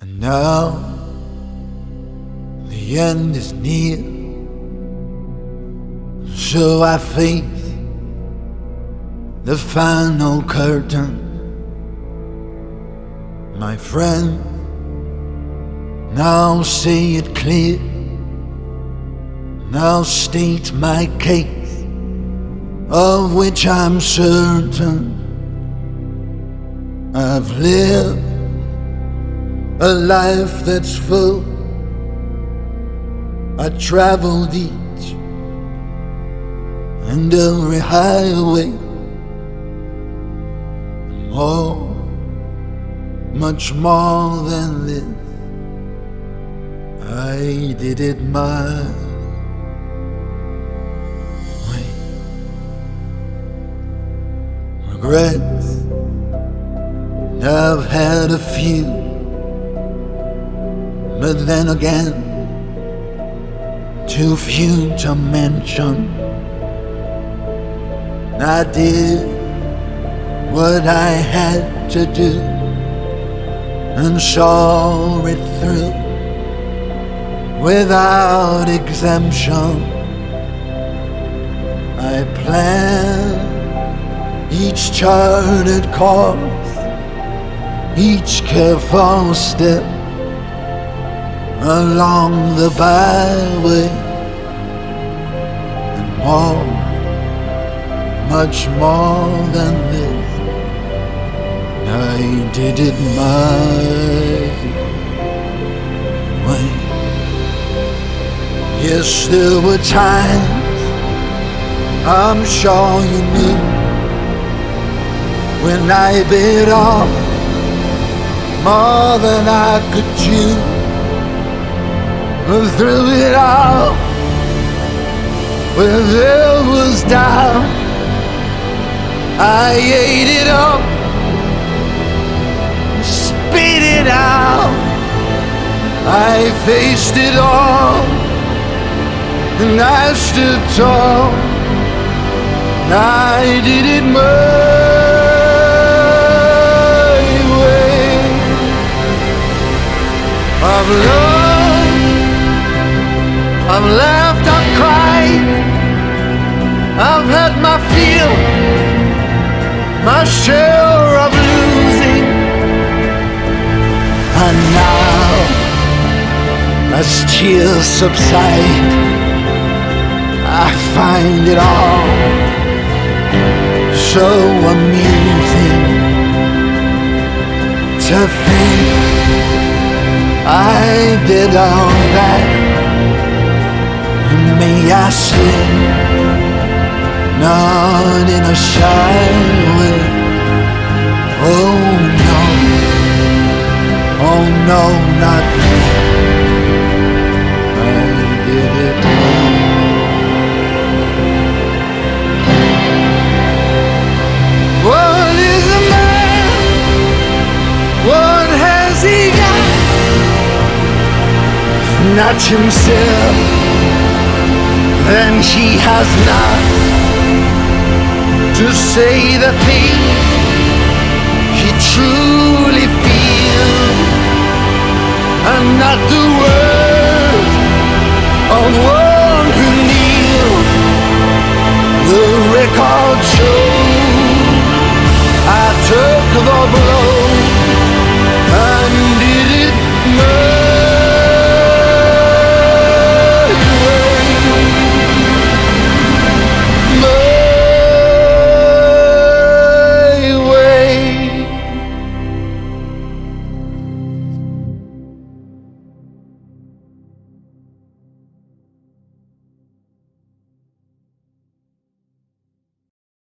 And now the end is near. So I face the final curtain. My friend, now say it clear. Now state my case, of which I'm certain. I've lived a life that's full. I traveled each and every highway. More, much more than this. I did it my way. Regrets, I've had a few, but then again, too few to mention. I did what I had to do and saw it through without exemption. I planned each charted course, each careful step along the byway, and more, much more than this. I did it my way. Yes, there were times I'm sure you knew when I bit off more than I could chew. But through it all, when there was doubt, I ate it up, spit it out. I faced it all, and I stood tall. I did it my my share of losing, and now, as tears subside, I find it all so amusing to think I did all that. And may I slip, not in a shy way. Oh no, oh no, not me. I did it. What is a man? What has he got? Not himself, then he has not to say the things truly feel and not the word of one who kneeled. The record shows I took the blow.